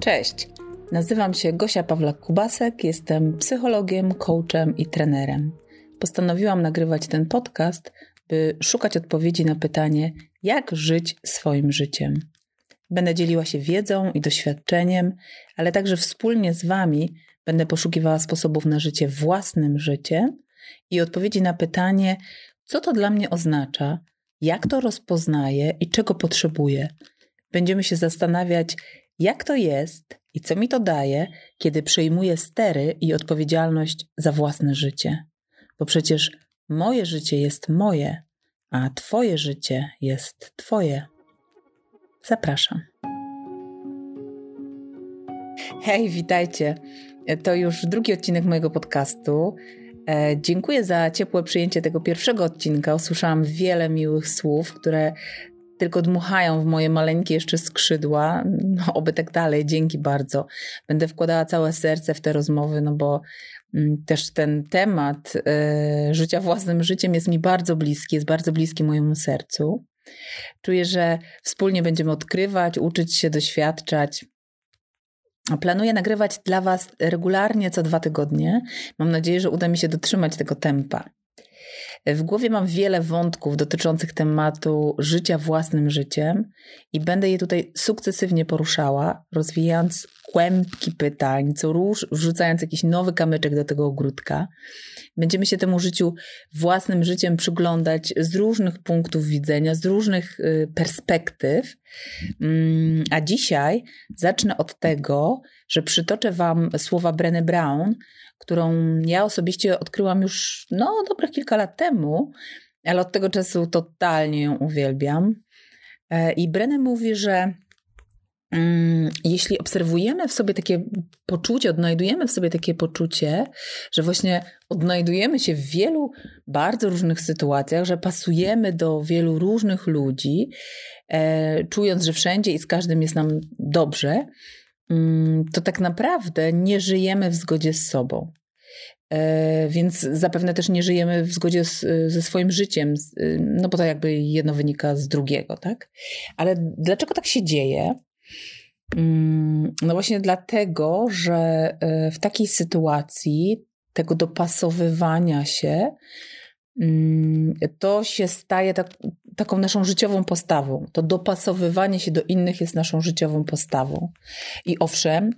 Cześć, nazywam się Gosia Pawlak-Kubasek, jestem psychologiem, coachem i trenerem. Postanowiłam nagrywać ten podcast, by szukać odpowiedzi na pytanie, jak żyć swoim życiem. Będę dzieliła się wiedzą i doświadczeniem, ale także wspólnie z Wami będę poszukiwała sposobów na życie własnym życiem i odpowiedzi na pytanie, co to dla mnie oznacza, jak to rozpoznaję i czego potrzebuję. Będziemy się zastanawiać, jak to jest i co mi to daje, kiedy przejmuję stery i odpowiedzialność za własne życie. Bo przecież moje życie jest moje, a Twoje życie jest Twoje. Zapraszam. Hej, witajcie. To już drugi odcinek mojego podcastu. E, dziękuję za ciepłe przyjęcie tego pierwszego odcinka. Usłyszałam wiele miłych słów, które tylko dmuchają w moje maleńkie jeszcze skrzydła. No, oby tak dalej. Dzięki bardzo. Będę wkładała całe serce w te rozmowy, no bo mm, też ten temat y, życia własnym życiem jest mi bardzo bliski, jest bardzo bliski mojemu sercu. Czuję, że wspólnie będziemy odkrywać, uczyć się, doświadczać. Planuję nagrywać dla Was regularnie co dwa tygodnie. Mam nadzieję, że uda mi się dotrzymać tego tempa. W głowie mam wiele wątków dotyczących tematu życia własnym życiem i będę je tutaj sukcesywnie poruszała, rozwijając kłębki pytań, co róż, wrzucając jakiś nowy kamyczek do tego ogródka. Będziemy się temu życiu własnym życiem przyglądać z różnych punktów widzenia, z różnych y, perspektyw. Mm, a dzisiaj zacznę od tego, że przytoczę Wam słowa Brené Brown, którą ja osobiście odkryłam już no, dobre kilka lat temu, ale od tego czasu totalnie ją uwielbiam. E, I Brené mówi, że jeśli obserwujemy w sobie takie poczucie, odnajdujemy w sobie takie poczucie, że właśnie odnajdujemy się w wielu bardzo różnych sytuacjach, że pasujemy do wielu różnych ludzi, e, czując, że wszędzie i z każdym jest nam dobrze, Mm, to tak naprawdę nie żyjemy w zgodzie z sobą. E, więc zapewne też nie żyjemy w zgodzie z, ze swoim życiem, y, no bo to jakby jedno wynika z drugiego, tak? Ale dlaczego tak się dzieje? Mm, no właśnie dlatego, że e, w takiej sytuacji tego dopasowywania się, mm, to się staje tak, taką naszą życiową postawą. To dopasowywanie się do innych jest naszą życiową postawą. I owszem,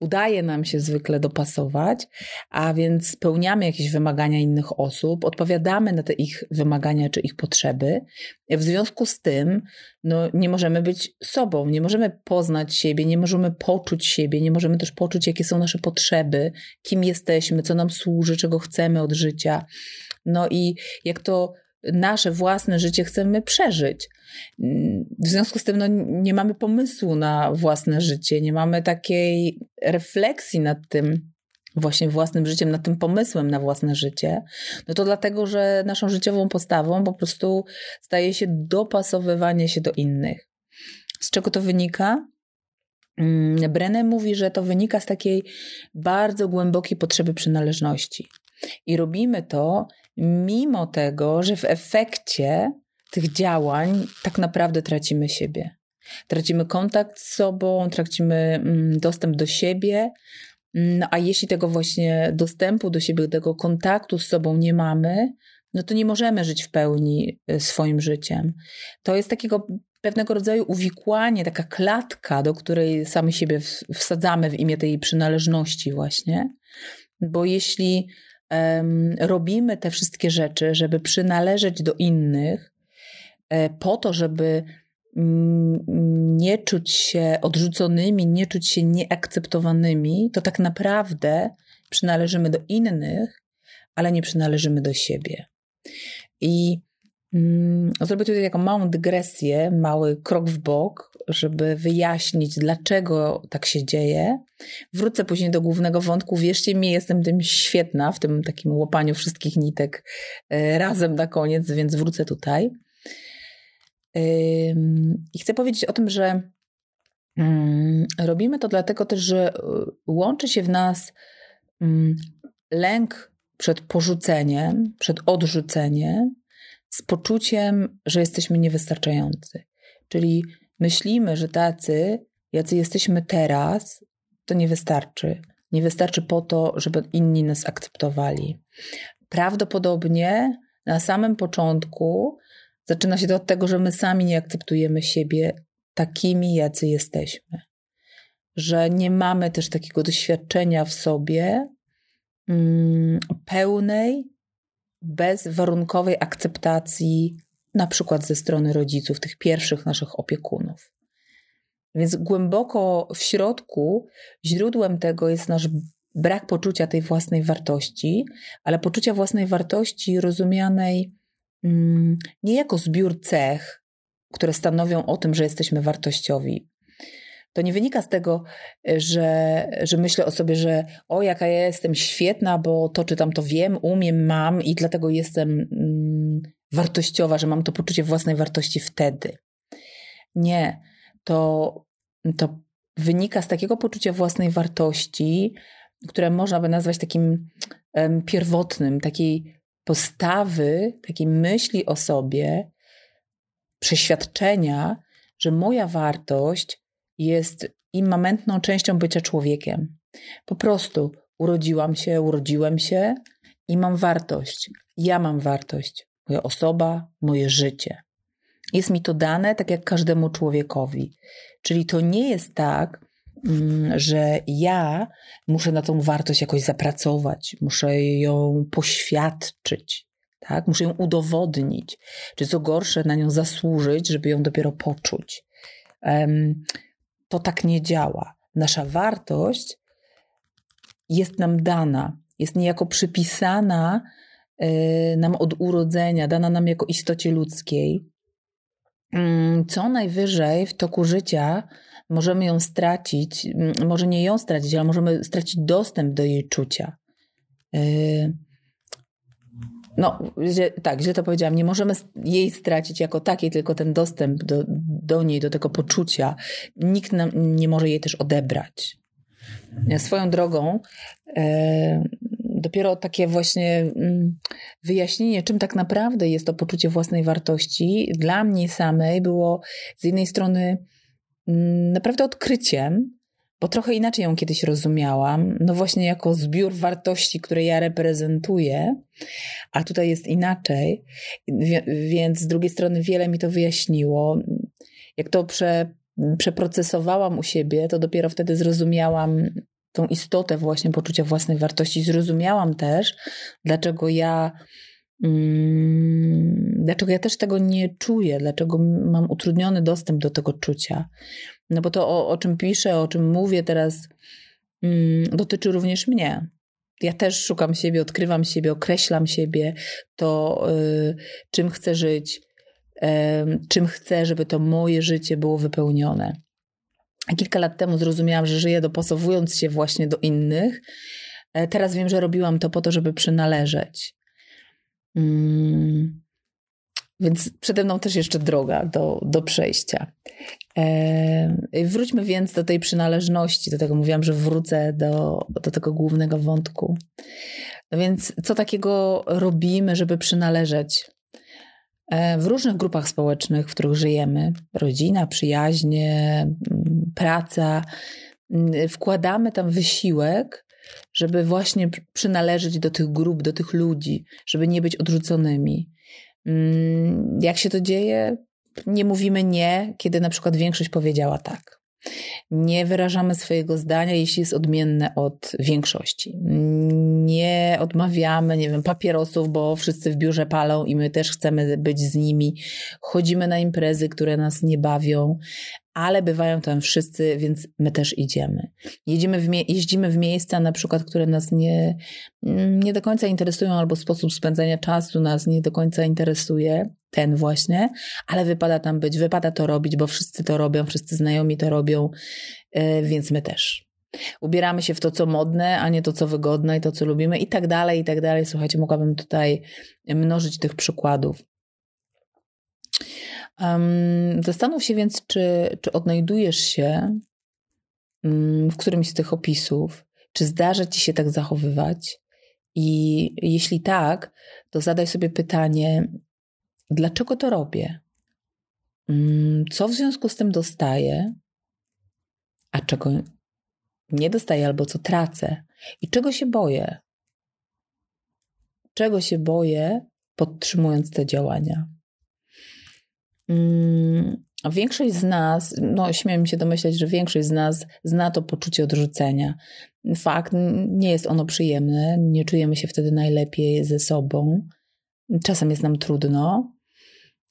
udaje nam się zwykle dopasować, a więc spełniamy jakieś wymagania innych osób, odpowiadamy na te ich wymagania czy ich potrzeby. W związku z tym no, nie możemy być sobą, nie możemy poznać siebie, nie możemy poczuć siebie, nie możemy też poczuć, jakie są nasze potrzeby, kim jesteśmy, co nam służy, czego chcemy od życia. No i jak to nasze własne życie chcemy przeżyć. W związku z tym no, nie mamy pomysłu na własne życie, nie mamy takiej refleksji nad tym, właśnie własnym życiem, nad tym pomysłem na własne życie, no to dlatego, że naszą życiową postawą po prostu staje się dopasowywanie się do innych. Z czego to wynika? Mm, Brené mówi, że to wynika z takiej bardzo głębokiej potrzeby przynależności. I robimy to mimo tego, że w efekcie tych działań tak naprawdę tracimy siebie. Tracimy kontakt z sobą, tracimy mm, dostęp do siebie. No a jeśli tego właśnie dostępu do siebie, tego kontaktu z sobą nie mamy, no to nie możemy żyć w pełni y, swoim życiem. To jest takiego pewnego rodzaju uwikłanie, taka klatka, do której sami siebie wsadzamy w imię tej przynależności, właśnie. Bo jeśli robimy te wszystkie rzeczy, żeby przynależeć do innych, e, po to, żeby mm, nie czuć się odrzuconymi, nie czuć się nieakceptowanymi, to tak naprawdę przynależymy do innych, ale nie przynależymy do siebie. I zrobię tutaj taką małą dygresję, mały krok w bok, żeby wyjaśnić, dlaczego tak się dzieje. Wrócę później do głównego wątku. Wierzcie mi, jestem tym świetna w tym takim łopaniu wszystkich nitek e, razem na koniec, więc wrócę tutaj. I chcę powiedzieć o tym, że mm, robimy to dlatego też, że e, łączy się w nas mm, lęk przed porzuceniem, przed odrzuceniem, z poczuciem, że jesteśmy niewystarczający. Czyli myślimy, że tacy, jacy jesteśmy teraz, to nie wystarczy. Nie wystarczy po to, żeby inni nas akceptowali. Prawdopodobnie na samym początku zaczyna się to od tego, że my sami nie akceptujemy siebie takimi, jacy jesteśmy. Że nie mamy też takiego doświadczenia w sobie mm, pełnej, bezwarunkowej akceptacji, na przykład ze strony rodziców, tych pierwszych naszych opiekunów. Więc głęboko w środku źródłem tego jest nasz brak poczucia tej własnej wartości, ale poczucia własnej wartości rozumianej mm, nie jako zbiór cech, które stanowią o tym, że jesteśmy wartościowi. To nie wynika z tego, że, że myślę o sobie, że o, jaka ja jestem świetna, bo to czy tam to wiem, umiem, mam i dlatego jestem mm, wartościowa, że mam to poczucie własnej wartości wtedy. Nie, to, to wynika z takiego poczucia własnej wartości, które można by nazwać takim um, pierwotnym, takiej postawy, takiej myśli o sobie, przeświadczenia, że moja wartość jest immamentną częścią bycia człowiekiem. Po prostu urodziłam się, urodziłem się i mam wartość. Ja mam wartość. Moja osoba, moje życie. Jest mi to dane tak jak każdemu człowiekowi. Czyli to nie jest tak, mm, że ja muszę na tą wartość jakoś zapracować, muszę ją poświadczyć, tak? muszę ją udowodnić, czy co gorsze, na nią zasłużyć, żeby ją dopiero poczuć. To tak nie działa. Nasza wartość jest nam dana, jest niejako przypisana e, nam od urodzenia, dana nam jako istocie ludzkiej. Mm, co najwyżej w toku życia możemy ją stracić, mm, może nie ją stracić, ale możemy stracić dostęp do jej czucia. No, że, tak, źle to powiedziałam. Nie możemy jej stracić jako takiej, tylko ten dostęp do, do niej, do tego poczucia. Nikt nam nie może jej też odebrać. Swoją drogą, e, dopiero takie właśnie mm, wyjaśnienie, czym tak naprawdę jest to poczucie własnej wartości, dla mnie samej było z jednej strony mm, naprawdę odkryciem, bo trochę inaczej ją kiedyś rozumiałam, no właśnie jako zbiór wartości, które ja reprezentuję, a tutaj jest inaczej, więc z drugiej strony wiele mi to wyjaśniło. Jak to prze, przeprocesowałam u siebie, to dopiero wtedy zrozumiałam, tą istotę właśnie poczucia własnej wartości. Zrozumiałam też, dlaczego ja, mm, dlaczego ja też tego nie czuję, dlaczego mam utrudniony dostęp do tego czucia. No bo to, o, o czym piszę, o czym mówię teraz, mm, dotyczy również mnie. Ja też szukam siebie, odkrywam siebie, określam siebie, to y, czym chcę żyć, czym chcę, żeby to moje życie było wypełnione. Kilka lat temu zrozumiałam, że żyję dopasowując się właśnie do innych. E, teraz wiem, że robiłam to po to, żeby przynależeć. Mm. Więc przede mną też jeszcze droga do, do przejścia. Wróćmy więc do tej przynależności, do tego mówiłam, że wrócę do, do tego głównego wątku. No więc co takiego robimy, żeby przynależeć? E, w różnych grupach społecznych, w których żyjemy, rodzina, przyjaźnie, praca, wkładamy tam wysiłek, żeby właśnie przynależeć do tych grup, do tych ludzi, żeby nie być odrzuconymi. Jak się to dzieje? Nie mówimy nie, kiedy na przykład większość powiedziała tak. Nie wyrażamy swojego zdania, jeśli jest odmienne od większości. Nie odmawiamy, nie wiem, papierosów, bo wszyscy w biurze palą i my też chcemy być z nimi. Chodzimy na imprezy, które nas nie bawią ale bywają tam wszyscy, więc my też idziemy. Jedziemy w jeździmy w miejsca na przykład, które nas nie, nie do końca interesują, albo sposób spędzania czasu nas nie do końca interesuje, ten właśnie, ale wypada tam być, wypada to robić, bo wszyscy to robią, wszyscy znajomi to robią, e, więc my też. Ubieramy się w to, co modne, a nie to, co wygodne i to, co lubimy, i tak dalej, i tak dalej. Słuchajcie, mogłabym tutaj mnożyć tych przykładów. Um, zastanów się więc, czy, czy odnajdujesz się um, w którymś z tych opisów, czy zdarza ci się tak zachowywać. I jeśli tak, to zadaj sobie pytanie, dlaczego to robię? mm, co w związku z tym dostaję, a czego nie dostaję albo co tracę i czego się boję. Czego się boję, podtrzymując te działania. Mm, większość z nas, no śmiem się domyśleć, że większość z nas zna to poczucie odrzucenia. Fakt, nie jest ono przyjemne, nie czujemy się wtedy najlepiej ze sobą. Czasem jest nam trudno.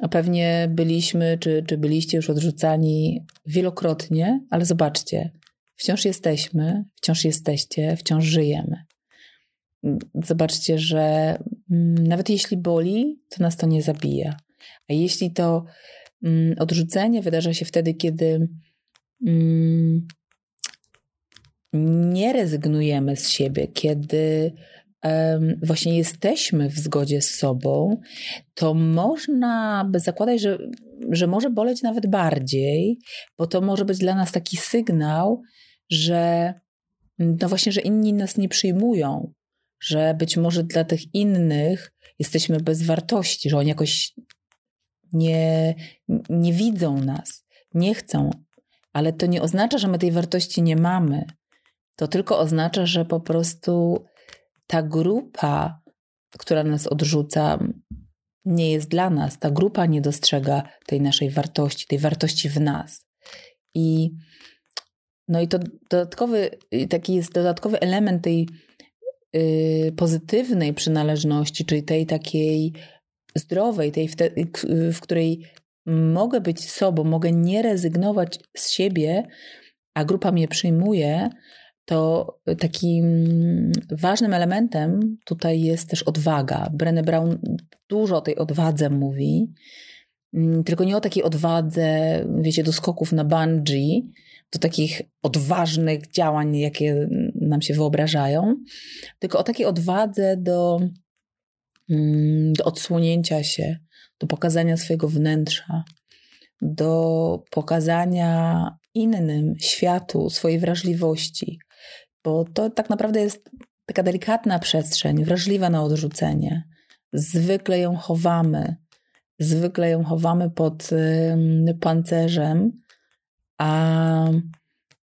A pewnie byliśmy, czy, czy byliście już odrzucani wielokrotnie, ale zobaczcie, wciąż jesteśmy, wciąż jesteście, wciąż żyjemy. Zobaczcie, że mm, nawet jeśli boli, to nas to nie zabija. A jeśli to mm, odrzucenie wydarza się wtedy, kiedy mm, nie rezygnujemy z siebie, kiedy właśnie jesteśmy w zgodzie z sobą, to można by zakładać, że, że może boleć nawet bardziej, bo to może być dla nas taki sygnał, że no właśnie, że inni nas nie przyjmują, że być może dla tych innych jesteśmy bez wartości, że oni jakoś nie, nie widzą nas, nie chcą, ale to nie oznacza, że my tej wartości nie mamy. To tylko oznacza, że po prostu ta grupa, która nas odrzuca, nie jest dla nas. Ta grupa nie dostrzega tej naszej wartości, tej wartości w nas. I no i to dodatkowy, taki jest dodatkowy element tej yy, pozytywnej przynależności, czyli tej takiej zdrowej, tej, w, te, w której mogę być sobą, mogę nie rezygnować z siebie, a grupa mnie przyjmuje, to takim ważnym elementem tutaj jest też odwaga. Brené Brown dużo o tej odwadze mówi, tylko nie o takiej odwadze, wiecie, do skoków na bungee, do takich odważnych działań, jakie nam się wyobrażają, tylko o takiej odwadze do, mm, do odsłonięcia się, do pokazania swojego wnętrza, do pokazania innym światu swojej wrażliwości, bo to tak naprawdę jest taka delikatna przestrzeń, wrażliwa na odrzucenie. Zwykle ją chowamy, zwykle ją chowamy pod pancerzem, a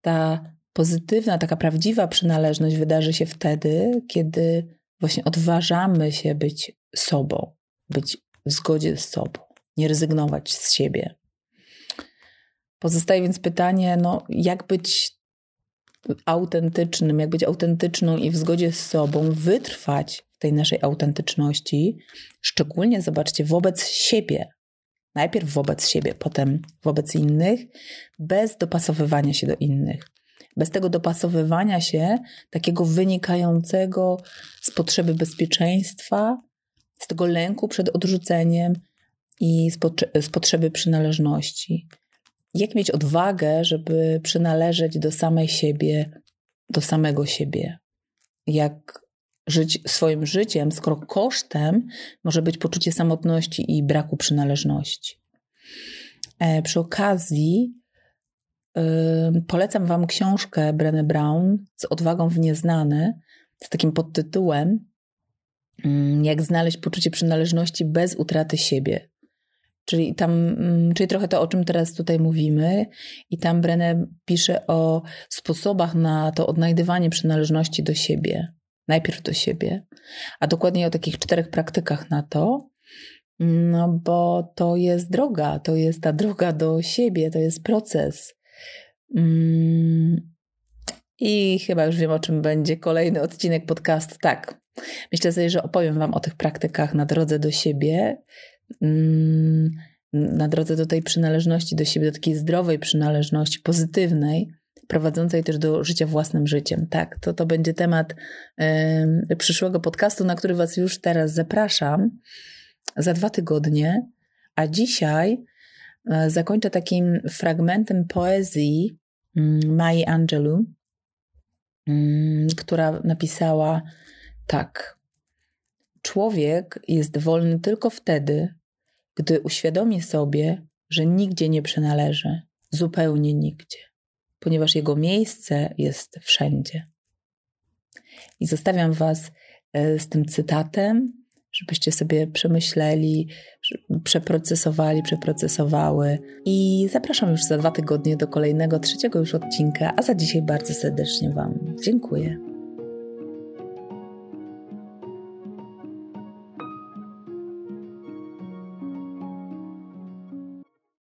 ta pozytywna, taka prawdziwa przynależność wydarzy się wtedy, kiedy właśnie odważamy się być sobą, być w zgodzie z sobą, nie rezygnować z siebie. Pozostaje więc pytanie, no, jak być autentycznym, jak być autentyczną i w zgodzie z sobą, wytrwać w tej naszej autentyczności, szczególnie zobaczcie wobec siebie. Najpierw wobec siebie, potem wobec innych, bez dopasowywania się do innych. Bez tego dopasowywania się, takiego wynikającego z potrzeby bezpieczeństwa, z tego lęku przed odrzuceniem i z, z potrzeby przynależności jak mieć odwagę, żeby przynależeć do samej siebie, do samego siebie. Jak żyć swoim życiem, skoro kosztem może być poczucie samotności i braku przynależności. E, przy okazji yy, polecam Wam książkę Brené Brown z odwagą w nieznane, z takim podtytułem Jak znaleźć poczucie przynależności bez utraty siebie. Czyli tam, mm, czyli trochę to, o czym teraz tutaj mówimy, i tam Brené pisze o sposobach na to odnajdywanie przynależności do siebie, najpierw do siebie, a dokładnie o takich czterech praktykach na to, no bo to jest droga, to jest ta droga do siebie, to jest proces. Mm, I chyba już wiem, o czym będzie kolejny odcinek podcastu. Tak, myślę sobie, że opowiem Wam o tych praktykach na drodze do siebie na drodze do tej przynależności do siebie, do takiej zdrowej przynależności, pozytywnej, prowadzącej też do życia własnym życiem. Tak, to, to będzie temat y, przyszłego podcastu, na który Was już teraz zapraszam za dwa tygodnie. A dzisiaj y, zakończę takim fragmentem poezji y, Mai Angelou, mm, która napisała tak. Człowiek jest wolny tylko wtedy, gdy uświadomi sobie, że nigdzie nie przynależy, zupełnie nigdzie, ponieważ jego miejsce jest wszędzie. I zostawiam Was e, z tym cytatem żebyście sobie przemyśleli, przeprocesowali, przeprocesowały. I zapraszam już za dwa tygodnie do kolejnego, trzeciego już odcinka, a za dzisiaj bardzo serdecznie Wam dziękuję.